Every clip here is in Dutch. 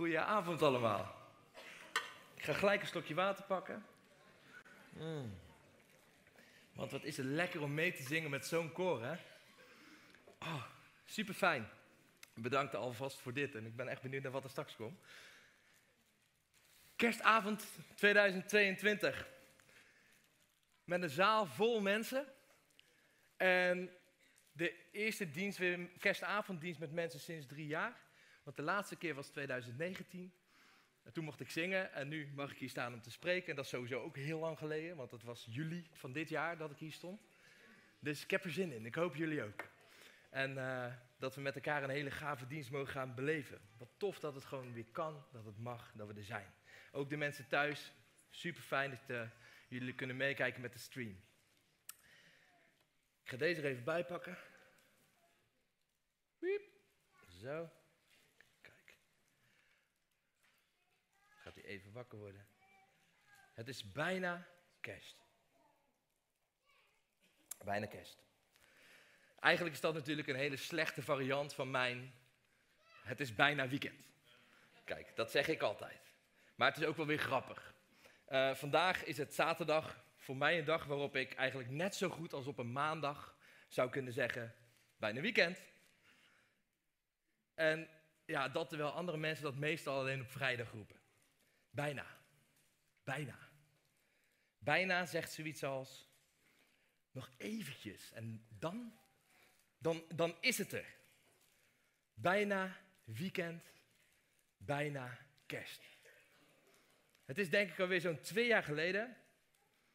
Goedenavond allemaal. Ik ga gelijk een slokje water pakken. Mm. Want wat is het lekker om mee te zingen met zo'n koor, hè? Oh, super fijn. Bedankt alvast voor dit en ik ben echt benieuwd naar wat er straks komt. Kerstavond 2022. Met een zaal vol mensen. En de eerste dienst, weer kerstavonddienst met mensen sinds drie jaar. Want de laatste keer was 2019. En toen mocht ik zingen en nu mag ik hier staan om te spreken. En dat is sowieso ook heel lang geleden, want het was juli van dit jaar dat ik hier stond. Dus ik heb er zin in. Ik hoop jullie ook. En uh, dat we met elkaar een hele gave dienst mogen gaan beleven. Wat tof dat het gewoon weer kan, dat het mag, dat we er zijn. Ook de mensen thuis, super fijn dat uh, jullie kunnen meekijken met de stream. Ik ga deze er even bij pakken. Wiep. Zo. Kijk. Gaat hij even wakker worden. Het is bijna kerst. Bijna kerst. Eigenlijk is dat natuurlijk een hele slechte variant van mijn. Het is bijna weekend. Kijk, dat zeg ik altijd. Maar het is ook wel weer grappig. Uh, vandaag is het zaterdag. Voor mij een dag waarop ik eigenlijk net zo goed als op een maandag zou kunnen zeggen: bijna weekend. En ja, dat terwijl andere mensen dat meestal alleen op vrijdag roepen. Bijna. Bijna. Bijna zegt zoiets als, nog eventjes en dan, dan, dan is het er. Bijna weekend, bijna kerst. Het is denk ik alweer zo'n twee jaar geleden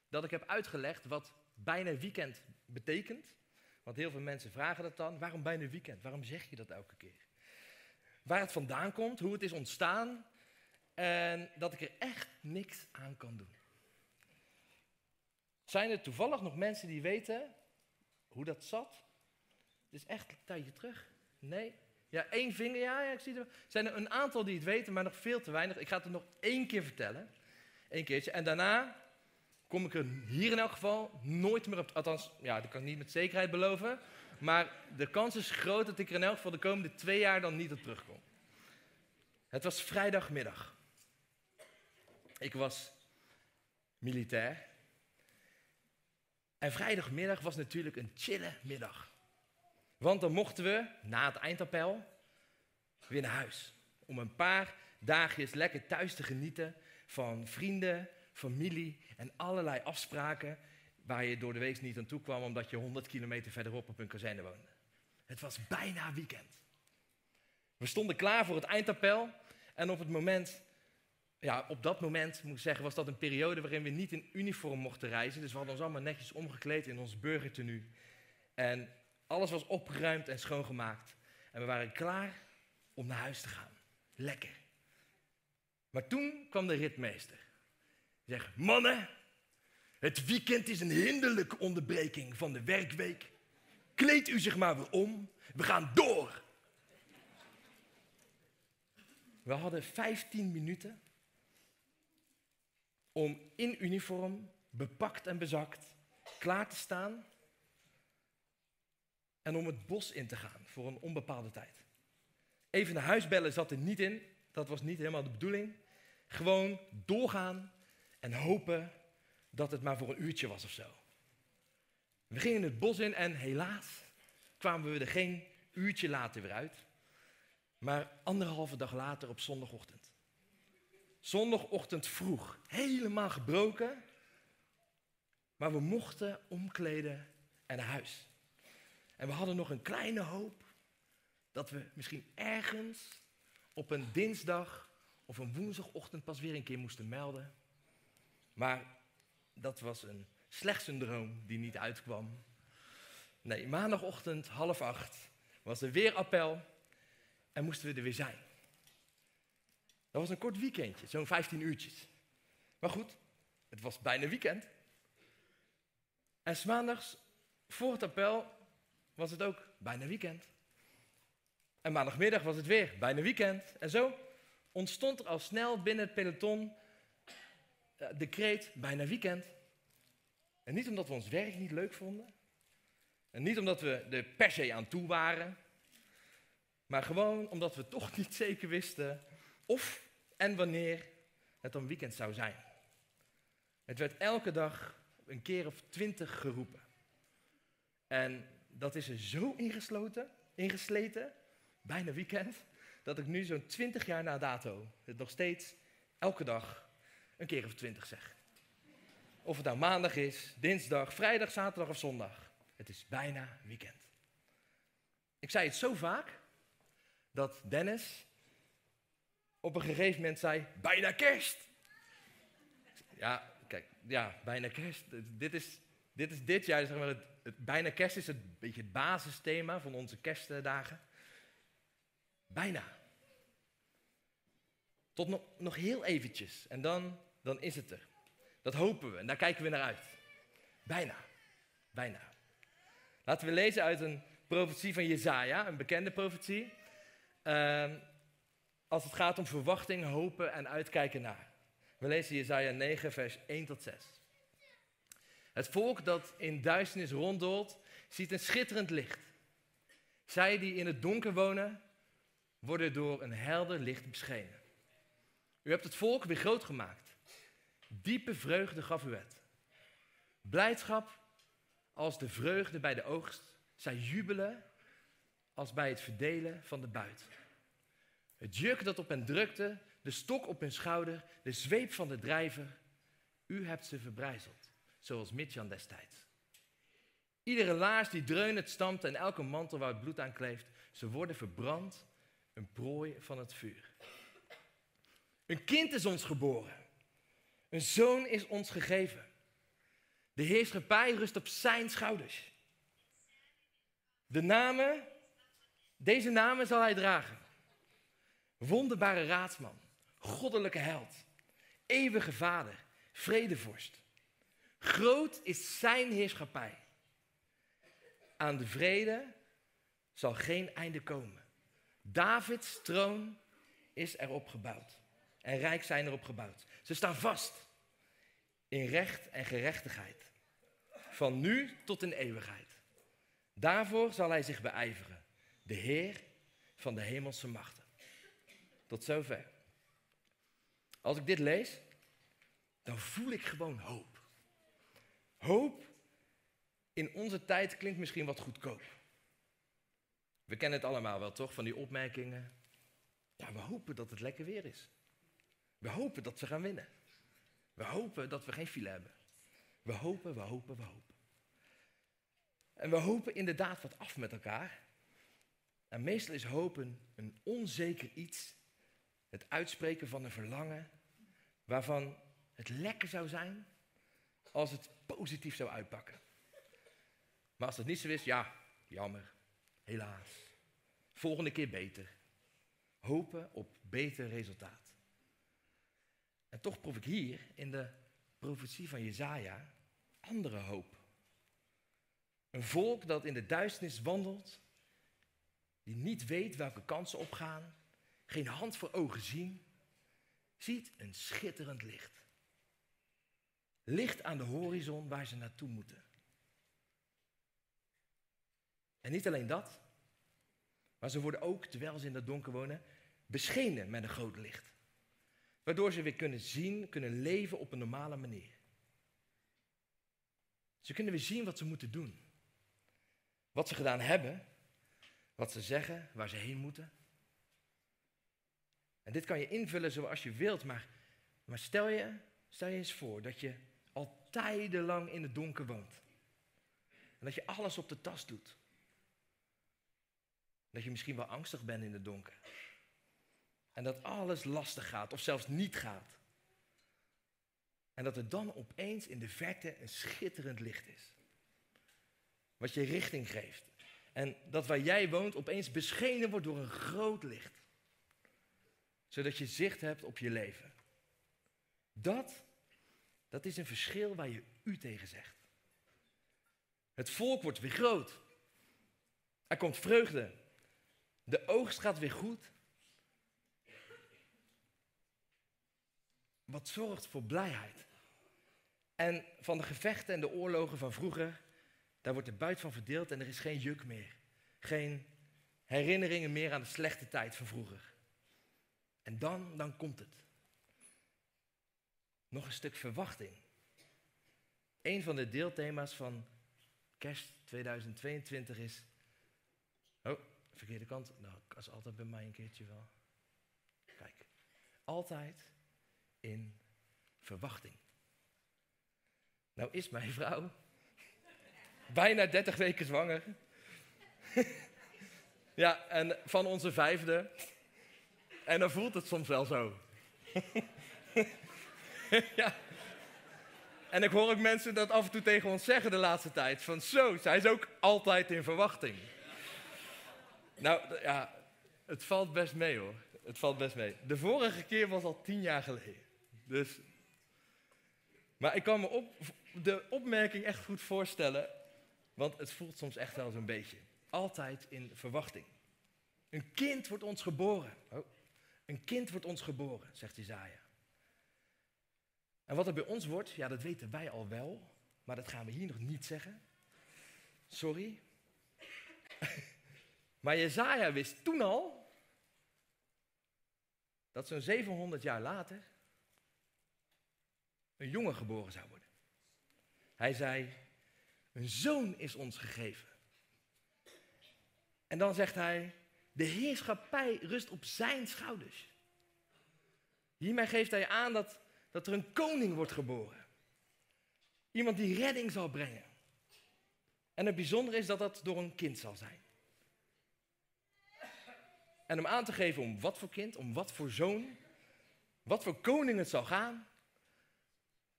dat ik heb uitgelegd wat bijna weekend betekent. Want heel veel mensen vragen dat dan. Waarom bijna weekend? Waarom zeg je dat elke keer? waar het vandaan komt, hoe het is ontstaan en dat ik er echt niks aan kan doen. Zijn er toevallig nog mensen die weten hoe dat zat? Het is echt een tijdje terug. Nee? Ja, één vinger, ja, ik zie er. Zijn er een aantal die het weten, maar nog veel te weinig. Ik ga het er nog één keer vertellen. Eén keertje. En daarna kom ik er hier in elk geval nooit meer op. Althans, ja, dat kan ik niet met zekerheid beloven. Maar de kans is groot dat ik er in elk geval de komende twee jaar dan niet op terugkom. Het was vrijdagmiddag. Ik was militair. En vrijdagmiddag was natuurlijk een chille middag. Want dan mochten we, na het eindappel, weer naar huis. Om een paar dagjes lekker thuis te genieten van vrienden, familie en allerlei afspraken waar je door de week niet aan toe kwam omdat je 100 kilometer verderop op een kazerne woonde. Het was bijna weekend. We stonden klaar voor het eindappel en op het moment, ja, op dat moment moet ik zeggen, was dat een periode waarin we niet in uniform mochten reizen. Dus we hadden ons allemaal netjes omgekleed in ons burgertenu. En alles was opgeruimd en schoongemaakt. En we waren klaar om naar huis te gaan. Lekker. Maar toen kwam de ritmeester. Hij zegt, mannen, het weekend is een hinderlijke onderbreking van de werkweek. Kleed u zich maar weer om. We gaan door. We hadden 15 minuten om in uniform, bepakt en bezakt, klaar te staan en om het bos in te gaan voor een onbepaalde tijd. Even naar huis bellen zat er niet in, dat was niet helemaal de bedoeling. Gewoon doorgaan en hopen dat het maar voor een uurtje was of zo. We gingen het bos in en helaas kwamen we er geen uurtje later weer uit, maar anderhalve dag later op zondagochtend. Zondagochtend vroeg, helemaal gebroken, maar we mochten omkleden en naar huis. En we hadden nog een kleine hoop dat we misschien ergens op een dinsdag of een woensdagochtend pas weer een keer moesten melden. Maar dat was een slechts een droom die niet uitkwam. Nee, maandagochtend half acht was er weer appel en moesten we er weer zijn. Dat was een kort weekendje, zo'n 15 uurtjes. Maar goed, het was bijna weekend. En maandags voor het appel was het ook bijna weekend. En maandagmiddag was het weer bijna weekend. En zo ontstond er al snel binnen het peloton eh, de kreet bijna weekend. En niet omdat we ons werk niet leuk vonden. En niet omdat we er per se aan toe waren. Maar gewoon omdat we toch niet zeker wisten of en wanneer het dan weekend zou zijn. Het werd elke dag een keer of twintig geroepen. En dat is er zo ingesloten, ingesleten, bijna weekend, dat ik nu zo'n twintig jaar na dato het nog steeds elke dag een keer of twintig zeg. Of het nou maandag is, dinsdag, vrijdag, zaterdag of zondag. Het is bijna weekend. Ik zei het zo vaak dat Dennis op een gegeven moment zei: bijna kerst. Ja, kijk, ja, bijna kerst. Dit is dit, is dit jaar, zeg maar, het, bijna kerst is het beetje het basisthema van onze kerstdagen. Bijna. Tot nog, nog heel eventjes en dan, dan is het er. Dat hopen we en daar kijken we naar uit. Bijna. Bijna. Laten we lezen uit een profetie van Jezaja, een bekende profetie. Uh, als het gaat om verwachting, hopen en uitkijken naar. We lezen Jezaja 9, vers 1 tot 6. Het volk dat in duisternis ronddolt, ziet een schitterend licht. Zij die in het donker wonen, worden door een helder licht beschenen. U hebt het volk weer groot gemaakt. Diepe vreugde gaf u het. Blijdschap als de vreugde bij de oogst. Zij jubelen als bij het verdelen van de buit. Het juk dat op hen drukte, de stok op hun schouder, de zweep van de drijver. U hebt ze verbrijzeld, zoals Midjan destijds. Iedere laars die dreunend stampt en elke mantel waar het bloed aan kleeft, ze worden verbrand, een prooi van het vuur. Een kind is ons geboren, een zoon is ons gegeven. De heerschappij rust op zijn schouders. De namen, deze namen zal hij dragen. Wonderbare raadsman, goddelijke held, eeuwige vader, vredevorst. Groot is zijn heerschappij. Aan de vrede zal geen einde komen. Davids troon is erop gebouwd. En rijk zijn erop gebouwd. Ze staan vast in recht en gerechtigheid. Van nu tot in eeuwigheid. Daarvoor zal hij zich beijveren. De Heer van de hemelse machten. Tot zover. Als ik dit lees, dan voel ik gewoon hoop. Hoop in onze tijd klinkt misschien wat goedkoop. We kennen het allemaal wel, toch? Van die opmerkingen. Ja, we hopen dat het lekker weer is. We hopen dat ze gaan winnen. We hopen dat we geen file hebben. We hopen, we hopen, we hopen. En we hopen inderdaad wat af met elkaar. En meestal is hopen een onzeker iets het uitspreken van een verlangen waarvan het lekker zou zijn als het positief zou uitpakken. Maar als dat niet zo is, ja, jammer, helaas. Volgende keer beter. Hopen op beter resultaat. En toch proef ik hier in de profetie van Jezaja andere hoop. Een volk dat in de duisternis wandelt, die niet weet welke kansen opgaan, geen hand voor ogen zien, ziet een schitterend licht. Licht aan de horizon waar ze naartoe moeten. En niet alleen dat, maar ze worden ook, terwijl ze in dat donker wonen, beschenen met een groot licht. Waardoor ze weer kunnen zien, kunnen leven op een normale manier. Ze kunnen weer zien wat ze moeten doen. Wat ze gedaan hebben, wat ze zeggen, waar ze heen moeten. En dit kan je invullen zoals je wilt, maar, maar stel, je, stel je eens voor dat je al tijdenlang in het donker woont. En dat je alles op de tas doet. Dat je misschien wel angstig bent in het donker. En dat alles lastig gaat of zelfs niet gaat. En dat er dan opeens in de verte een schitterend licht is. Wat je richting geeft. En dat waar jij woont opeens beschenen wordt door een groot licht zodat je zicht hebt op je leven. Dat, dat is een verschil waar je u tegen zegt. Het volk wordt weer groot. Er komt vreugde. De oogst gaat weer goed. Wat zorgt voor blijheid. En van de gevechten en de oorlogen van vroeger, daar wordt de buit van verdeeld en er is geen juk meer. Geen herinneringen meer aan de slechte tijd van vroeger. En dan, dan komt het. Nog een stuk verwachting. Een van de deelthema's van kerst 2022 is. Oh, verkeerde kant. Nou, is altijd bij mij een keertje wel. Kijk, altijd in verwachting. Nou is mijn vrouw bijna 30 weken zwanger. ja, en van onze vijfde. En dan voelt het soms wel zo. ja. En ik hoor ook mensen dat af en toe tegen ons zeggen de laatste tijd. Van zo, zij is ook altijd in verwachting. Nou ja, het valt best mee hoor. Het valt best mee. De vorige keer was al tien jaar geleden. Dus. Maar ik kan me de opmerking echt goed voorstellen. Want het voelt soms echt wel zo'n beetje. Altijd in verwachting. Een kind wordt ons geboren. Oh. Een kind wordt ons geboren, zegt Isaiah. En wat er bij ons wordt, ja, dat weten wij al wel, maar dat gaan we hier nog niet zeggen. Sorry. maar Jezaja wist toen al dat zo'n 700 jaar later een jongen geboren zou worden. Hij zei, een zoon is ons gegeven. En dan zegt hij, de heerschappij rust op zijn schouders. Hiermee geeft hij aan dat dat er een koning wordt geboren. Iemand die redding zal brengen. En het bijzondere is dat dat door een kind zal zijn. En om aan te geven om wat voor kind, om wat voor zoon, wat voor koning het zal gaan,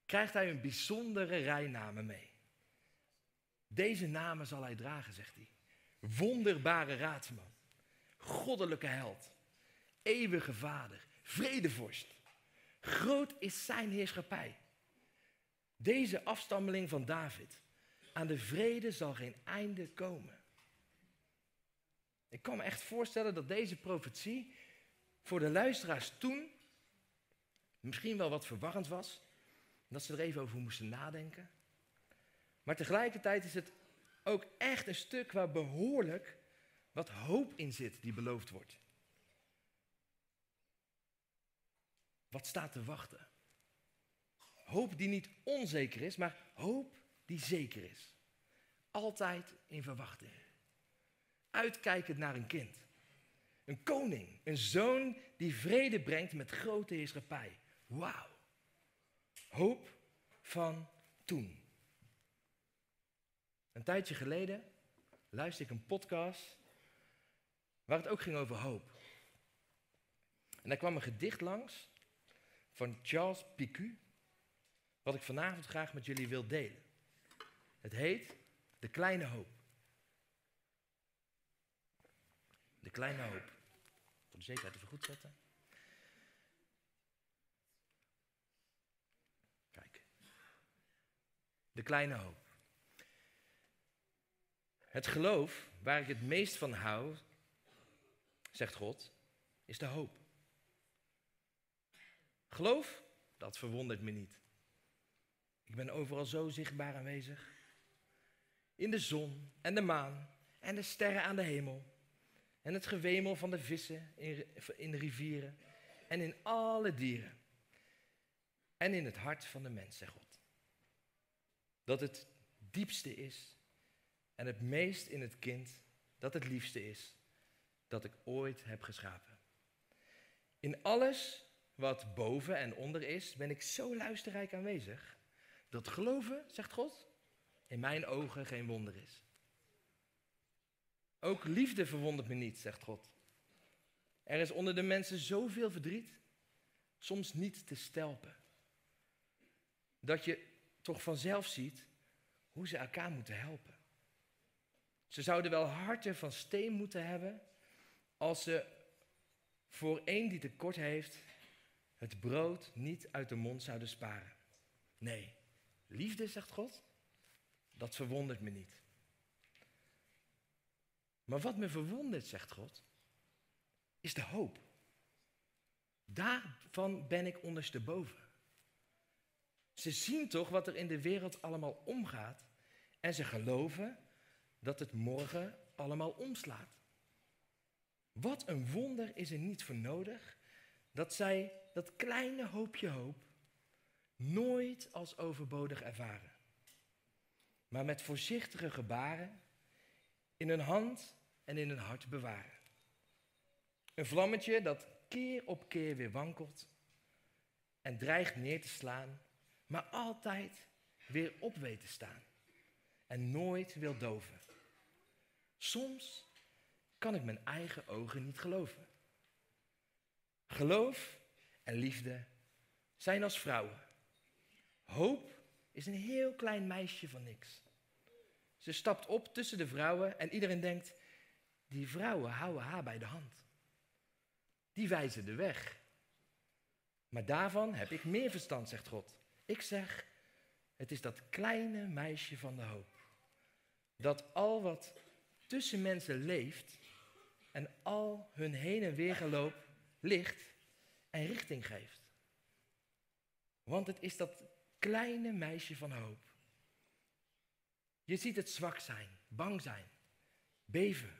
krijgt hij een bijzondere rijnamen mee. Deze namen zal hij dragen, zegt hij. Wonderbare raadsman, goddelijke held, eeuwige vader, vredevorst, Groot is zijn heerschappij. Deze afstammeling van David. Aan de vrede zal geen einde komen. Ik kan me echt voorstellen dat deze profetie voor de luisteraars toen misschien wel wat verwarrend was. Dat ze er even over moesten nadenken. Maar tegelijkertijd is het ook echt een stuk waar behoorlijk wat hoop in zit die beloofd wordt. wat staat te wachten. Hoop die niet onzeker is, maar hoop die zeker is. Altijd in verwachting. Uitkijkend naar een kind. Een koning, een zoon die vrede brengt met grote heerschappij. Wauw. Hoop van toen. Een tijdje geleden luisterde ik een podcast waar het ook ging over hoop. En daar kwam een gedicht langs van Charles Picu, wat ik vanavond graag met jullie wil delen. Het heet De Kleine Hoop. De Kleine Hoop. Voor de zekerheid even goed zetten. Kijk. De Kleine Hoop. Het geloof waar ik het meest van hou, zegt God, is de hoop. Geloof, dat verwondert me niet. Ik ben overal zo zichtbaar aanwezig. In de zon en de maan en de sterren aan de hemel. En het gewemel van de vissen in, de rivieren. En in alle dieren. En in het hart van de mens, zegt God. Dat het diepste is en het meest in het kind dat het liefste is dat ik ooit heb geschapen. In alles wat boven en onder is, ben ik zo luisterrijk aanwezig dat geloven, zegt God, in mijn ogen geen wonder is. Ook liefde verwondert me niet, zegt God. Er is onder de mensen zoveel verdriet, soms niet te stelpen. Dat je toch vanzelf ziet hoe ze elkaar moeten helpen. Ze zouden wel harten van steen moeten hebben als ze voor één die tekort heeft het brood niet uit de mond zouden sparen. Nee, liefde, zegt God, dat verwondert me niet. Maar wat me verwondert, zegt God, is de hoop. Daarvan ben ik ondersteboven. Ze zien toch wat er in de wereld allemaal omgaat en ze geloven dat het morgen allemaal omslaat. Wat een wonder is er niet voor nodig dat zij dat kleine hoopje hoop nooit als overbodig ervaren, maar met voorzichtige gebaren in hun hand en in hun hart bewaren. Een vlammetje dat keer op keer weer wankelt en dreigt neer te slaan, maar altijd weer op weet te staan en nooit wil doven. Soms kan ik mijn eigen ogen niet geloven. Geloof en liefde zijn als vrouwen. Hoop is een heel klein meisje van niks. Ze stapt op tussen de vrouwen en iedereen denkt, die vrouwen houden haar bij de hand. Die wijzen de weg. Maar daarvan heb ik meer verstand, zegt God. Ik zeg, het is dat kleine meisje van de hoop. Dat al wat tussen mensen leeft en al hun heen en weer geloop licht en richting geeft. Want het is dat kleine meisje van hoop. Je ziet het zwak zijn, bang zijn, beven.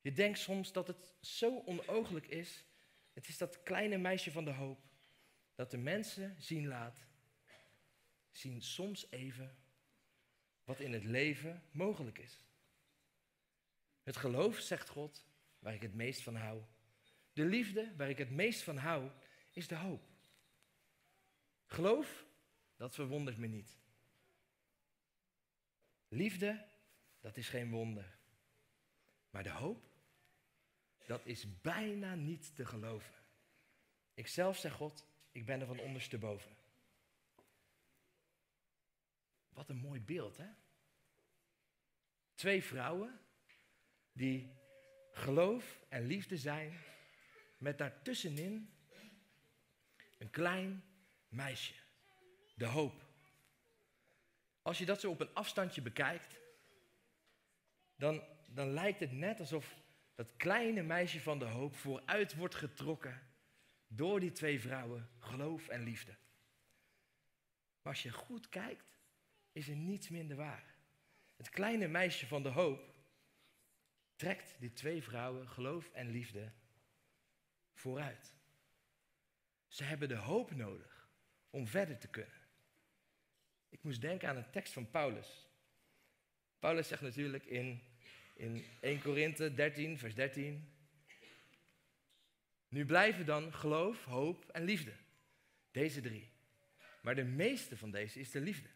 Je denkt soms dat het zo onooglijk is. Het is dat kleine meisje van de hoop dat de mensen zien laat, zien soms even wat in het leven mogelijk is. Het geloof, zegt God, waar ik het meest van hou. De liefde, waar ik het meest van hou, is de hoop. Geloof, dat verwondert me niet. Liefde, dat is geen wonder. Maar de hoop, dat is bijna niet te geloven. Ik zelf zeg God, ik ben er van ondersteboven. Wat een mooi beeld, hè? Twee vrouwen die geloof en liefde zijn, met daartussenin een klein meisje, de hoop. Als je dat zo op een afstandje bekijkt, dan, dan lijkt het net alsof dat kleine meisje van de hoop vooruit wordt getrokken door die twee vrouwen, geloof en liefde. Maar als je goed kijkt, is er niets minder waar. Het kleine meisje van de hoop trekt die twee vrouwen, geloof en liefde, vooruit. Ze hebben de hoop nodig om verder te kunnen. Ik moest denken aan een tekst van Paulus. Paulus zegt natuurlijk in, in 1 Korinthe 13, vers 13. Nu blijven dan geloof, hoop en liefde. Deze drie. Maar de meeste van deze is de liefde.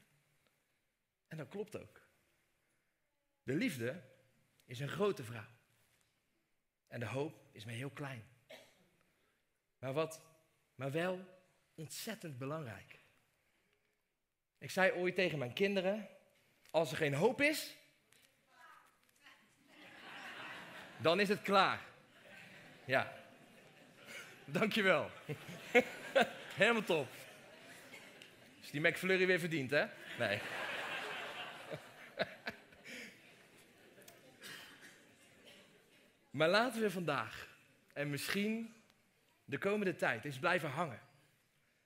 En dat klopt ook. De liefde is een grote vrouw. En de hoop is maar heel klein. Maar wat, maar wel ontzettend belangrijk. Ik zei ooit tegen mijn kinderen: als er geen hoop is, dan is het klaar. Ja. Dankjewel. Helemaal top. Is die McFlurry weer verdiend, hè? Nee. Maar laten we vandaag en misschien de komende tijd eens blijven hangen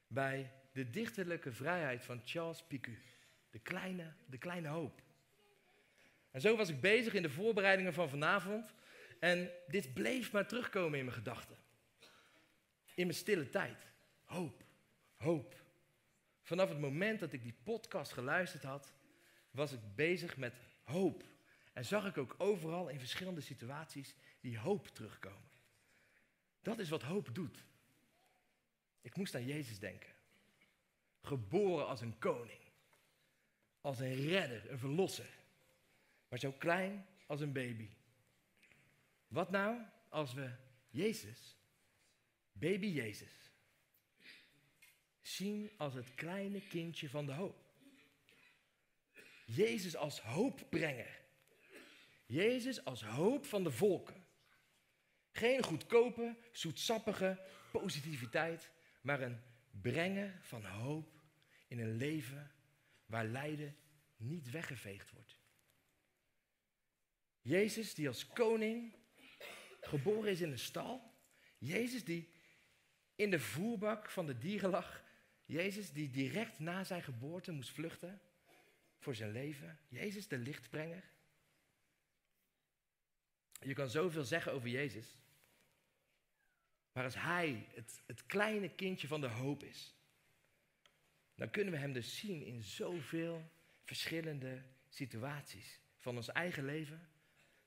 bij de dichterlijke vrijheid van Charles Picu. De kleine, de kleine hoop. En zo was ik bezig in de voorbereidingen van vanavond. En dit bleef maar terugkomen in mijn gedachten. In mijn stille tijd. Hoop, hoop. Vanaf het moment dat ik die podcast geluisterd had, was ik bezig met hoop. En zag ik ook overal in verschillende situaties die hoop terugkomen. Dat is wat hoop doet. Ik moest aan Jezus denken. Geboren als een koning. Als een redder, een verlosser. Maar zo klein als een baby. Wat nou als we Jezus, baby Jezus, zien als het kleine kindje van de hoop? Jezus als hoopbrenger. Jezus als hoop van de volken. Geen goedkope, zoetsappige positiviteit, maar een brengen van hoop in een leven waar lijden niet weggeveegd wordt. Jezus die als koning geboren is in een stal. Jezus die in de voerbak van de dieren lag. Jezus die direct na zijn geboorte moest vluchten voor zijn leven. Jezus de lichtbrenger. Je kan zoveel zeggen over Jezus. Maar als Hij het, kleine kindje van de hoop is, dan kunnen we Hem dus zien in zoveel verschillende situaties. Van ons eigen leven,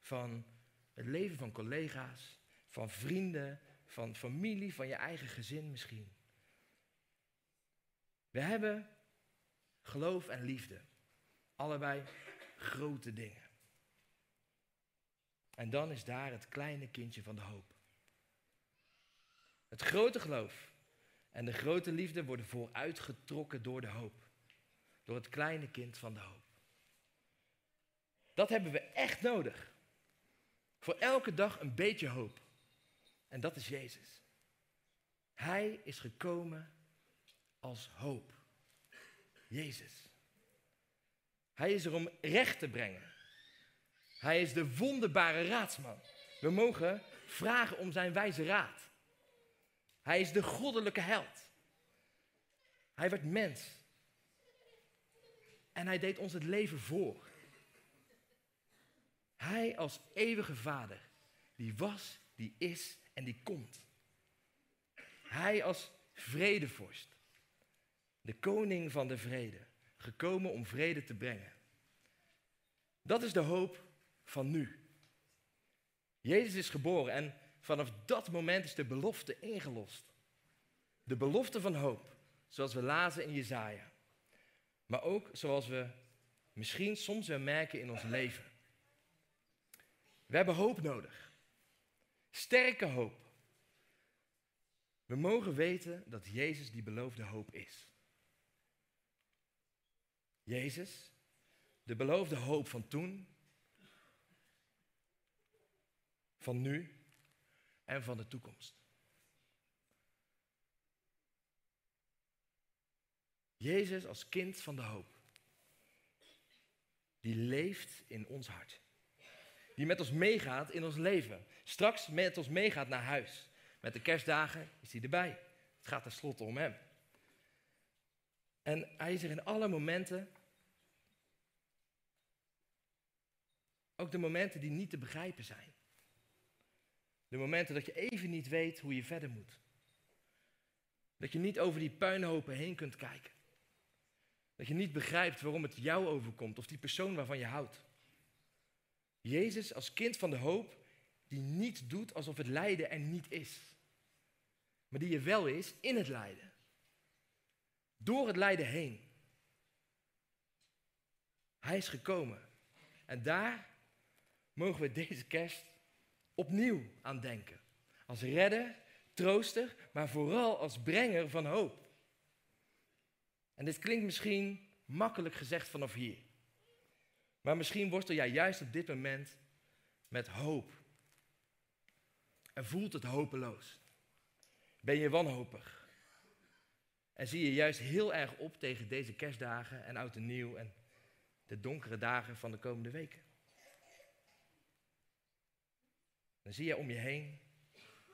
van het leven van collega's, van vrienden, van familie, van je eigen gezin misschien. We hebben geloof en liefde. Allebei grote dingen. En dan is daar het kleine kindje van de hoop. Het grote geloof en de grote liefde worden vooruitgetrokken door de hoop. Door het kleine kind van de hoop. Dat hebben we echt nodig. Voor elke dag een beetje hoop. En dat is Jezus. Hij is gekomen als hoop. Jezus. Hij is er om recht te brengen. Hij is de wonderbare raadsman. We mogen vragen om zijn wijze raad. Hij is de goddelijke held. Hij werd mens. En hij deed ons het leven voor. Hij als eeuwige vader, die was, die is en die komt. Hij als vredevorst, de koning van de vrede, gekomen om vrede te brengen. Dat is de hoop van nu. Jezus is geboren en vanaf dat moment is de belofte ingelost. De belofte van hoop, zoals we lazen in Jezaja. Maar ook zoals we misschien soms wel merken in ons leven. We hebben hoop nodig. Sterke hoop. We mogen weten dat Jezus die beloofde hoop is. Jezus, de beloofde hoop van toen, van nu en van de toekomst. Jezus als kind van de hoop, die leeft in ons hart. Die met ons meegaat in ons leven. Straks met ons meegaat naar huis. Met de kerstdagen is hij erbij. Het gaat tenslotte om hem. En hij is er in alle momenten. Ook de momenten die niet te begrijpen zijn. De momenten dat je even niet weet hoe je verder moet. Dat je niet over die puinhopen heen kunt kijken. Dat je niet begrijpt waarom het jou overkomt of die persoon waarvan je houdt. Jezus als kind van de hoop, die niet doet alsof het lijden er niet is. Maar die er wel is in het lijden. Door het lijden heen. Hij is gekomen. En daar mogen we deze kerst opnieuw aan denken. Als redder, trooster, maar vooral als brenger van hoop. En dit klinkt misschien makkelijk gezegd vanaf hier. Maar misschien worstel jij juist op dit moment met hoop. En voelt het hopeloos. Ben je wanhopig. En zie je juist heel erg op tegen deze kerstdagen en oud en nieuw en de donkere dagen van de komende weken. Dan zie je om je heen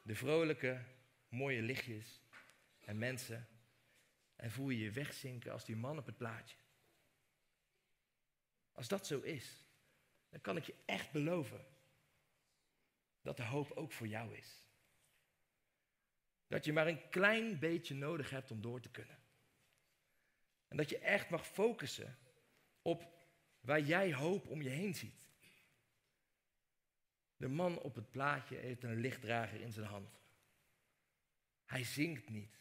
de vrolijke, mooie lichtjes en mensen. En voel je je wegzinken als die man op het plaatje. Als dat zo is, dan kan ik je echt beloven dat de hoop ook voor jou is. Dat je maar een klein beetje nodig hebt om door te kunnen. En dat je echt mag focussen op waar jij hoop om je heen ziet. De man op het plaatje heeft een lichtdrager in zijn hand. Hij zingt niet,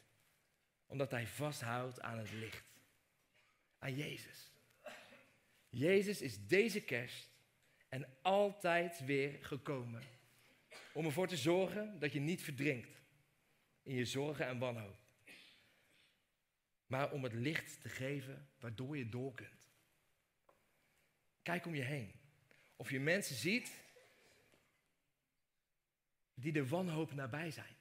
omdat hij vasthoudt aan het licht, aan Jezus. Jezus is deze kerst en altijd weer gekomen om ervoor te zorgen dat je niet verdrinkt in je zorgen en wanhoop. Maar om het licht te geven waardoor je door kunt. Kijk om je heen. Of je mensen ziet die de wanhoop nabij zijn.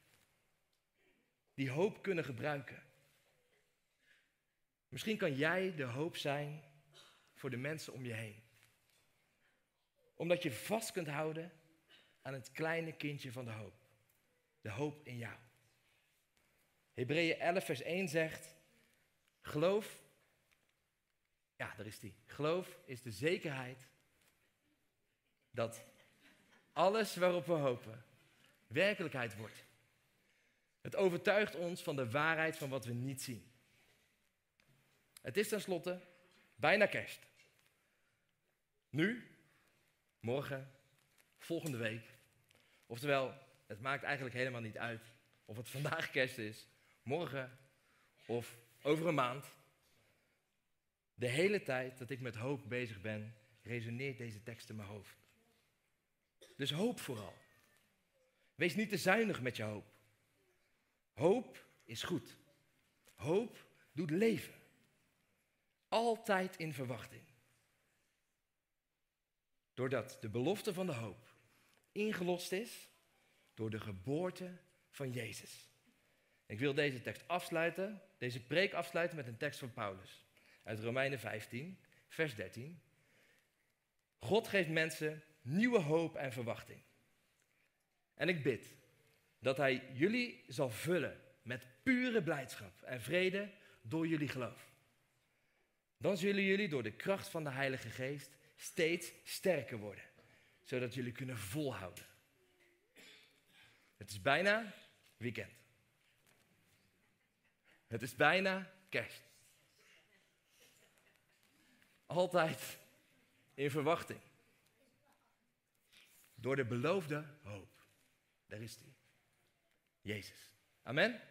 Die hoop kunnen gebruiken. Misschien kan jij de hoop zijn voor de mensen om je heen. Omdat je vast kunt houden aan het kleine kindje van de hoop. De hoop in jou. Hebreeën 11, vers 1 zegt: Geloof, ja, daar is die. Geloof is de zekerheid dat alles waarop we hopen werkelijkheid wordt. Het overtuigt ons van de waarheid van wat we niet zien. Het is tenslotte bijna kerst. Nu, morgen, volgende week. Oftewel, het maakt eigenlijk helemaal niet uit of het vandaag kerst is, morgen of over een maand. De hele tijd dat ik met hoop bezig ben, resoneert deze tekst in mijn hoofd. Dus hoop vooral. Wees niet te zuinig met je hoop. Hoop is goed. Hoop doet leven. Altijd in verwachting. Doordat de belofte van de hoop ingelost is door de geboorte van Jezus. Ik wil deze tekst afsluiten, deze preek afsluiten met een tekst van Paulus. Uit Romeinen 15, vers 13. God geeft mensen nieuwe hoop en verwachting. En ik bid dat Hij jullie zal vullen met pure blijdschap en vrede door jullie geloof. Dan zullen jullie door de kracht van de Heilige Geest steeds sterker worden, zodat jullie kunnen volhouden. Het is bijna weekend. Het is bijna kerst. Altijd in verwachting. Door de beloofde hoop. Daar is hij. Jezus. Amen.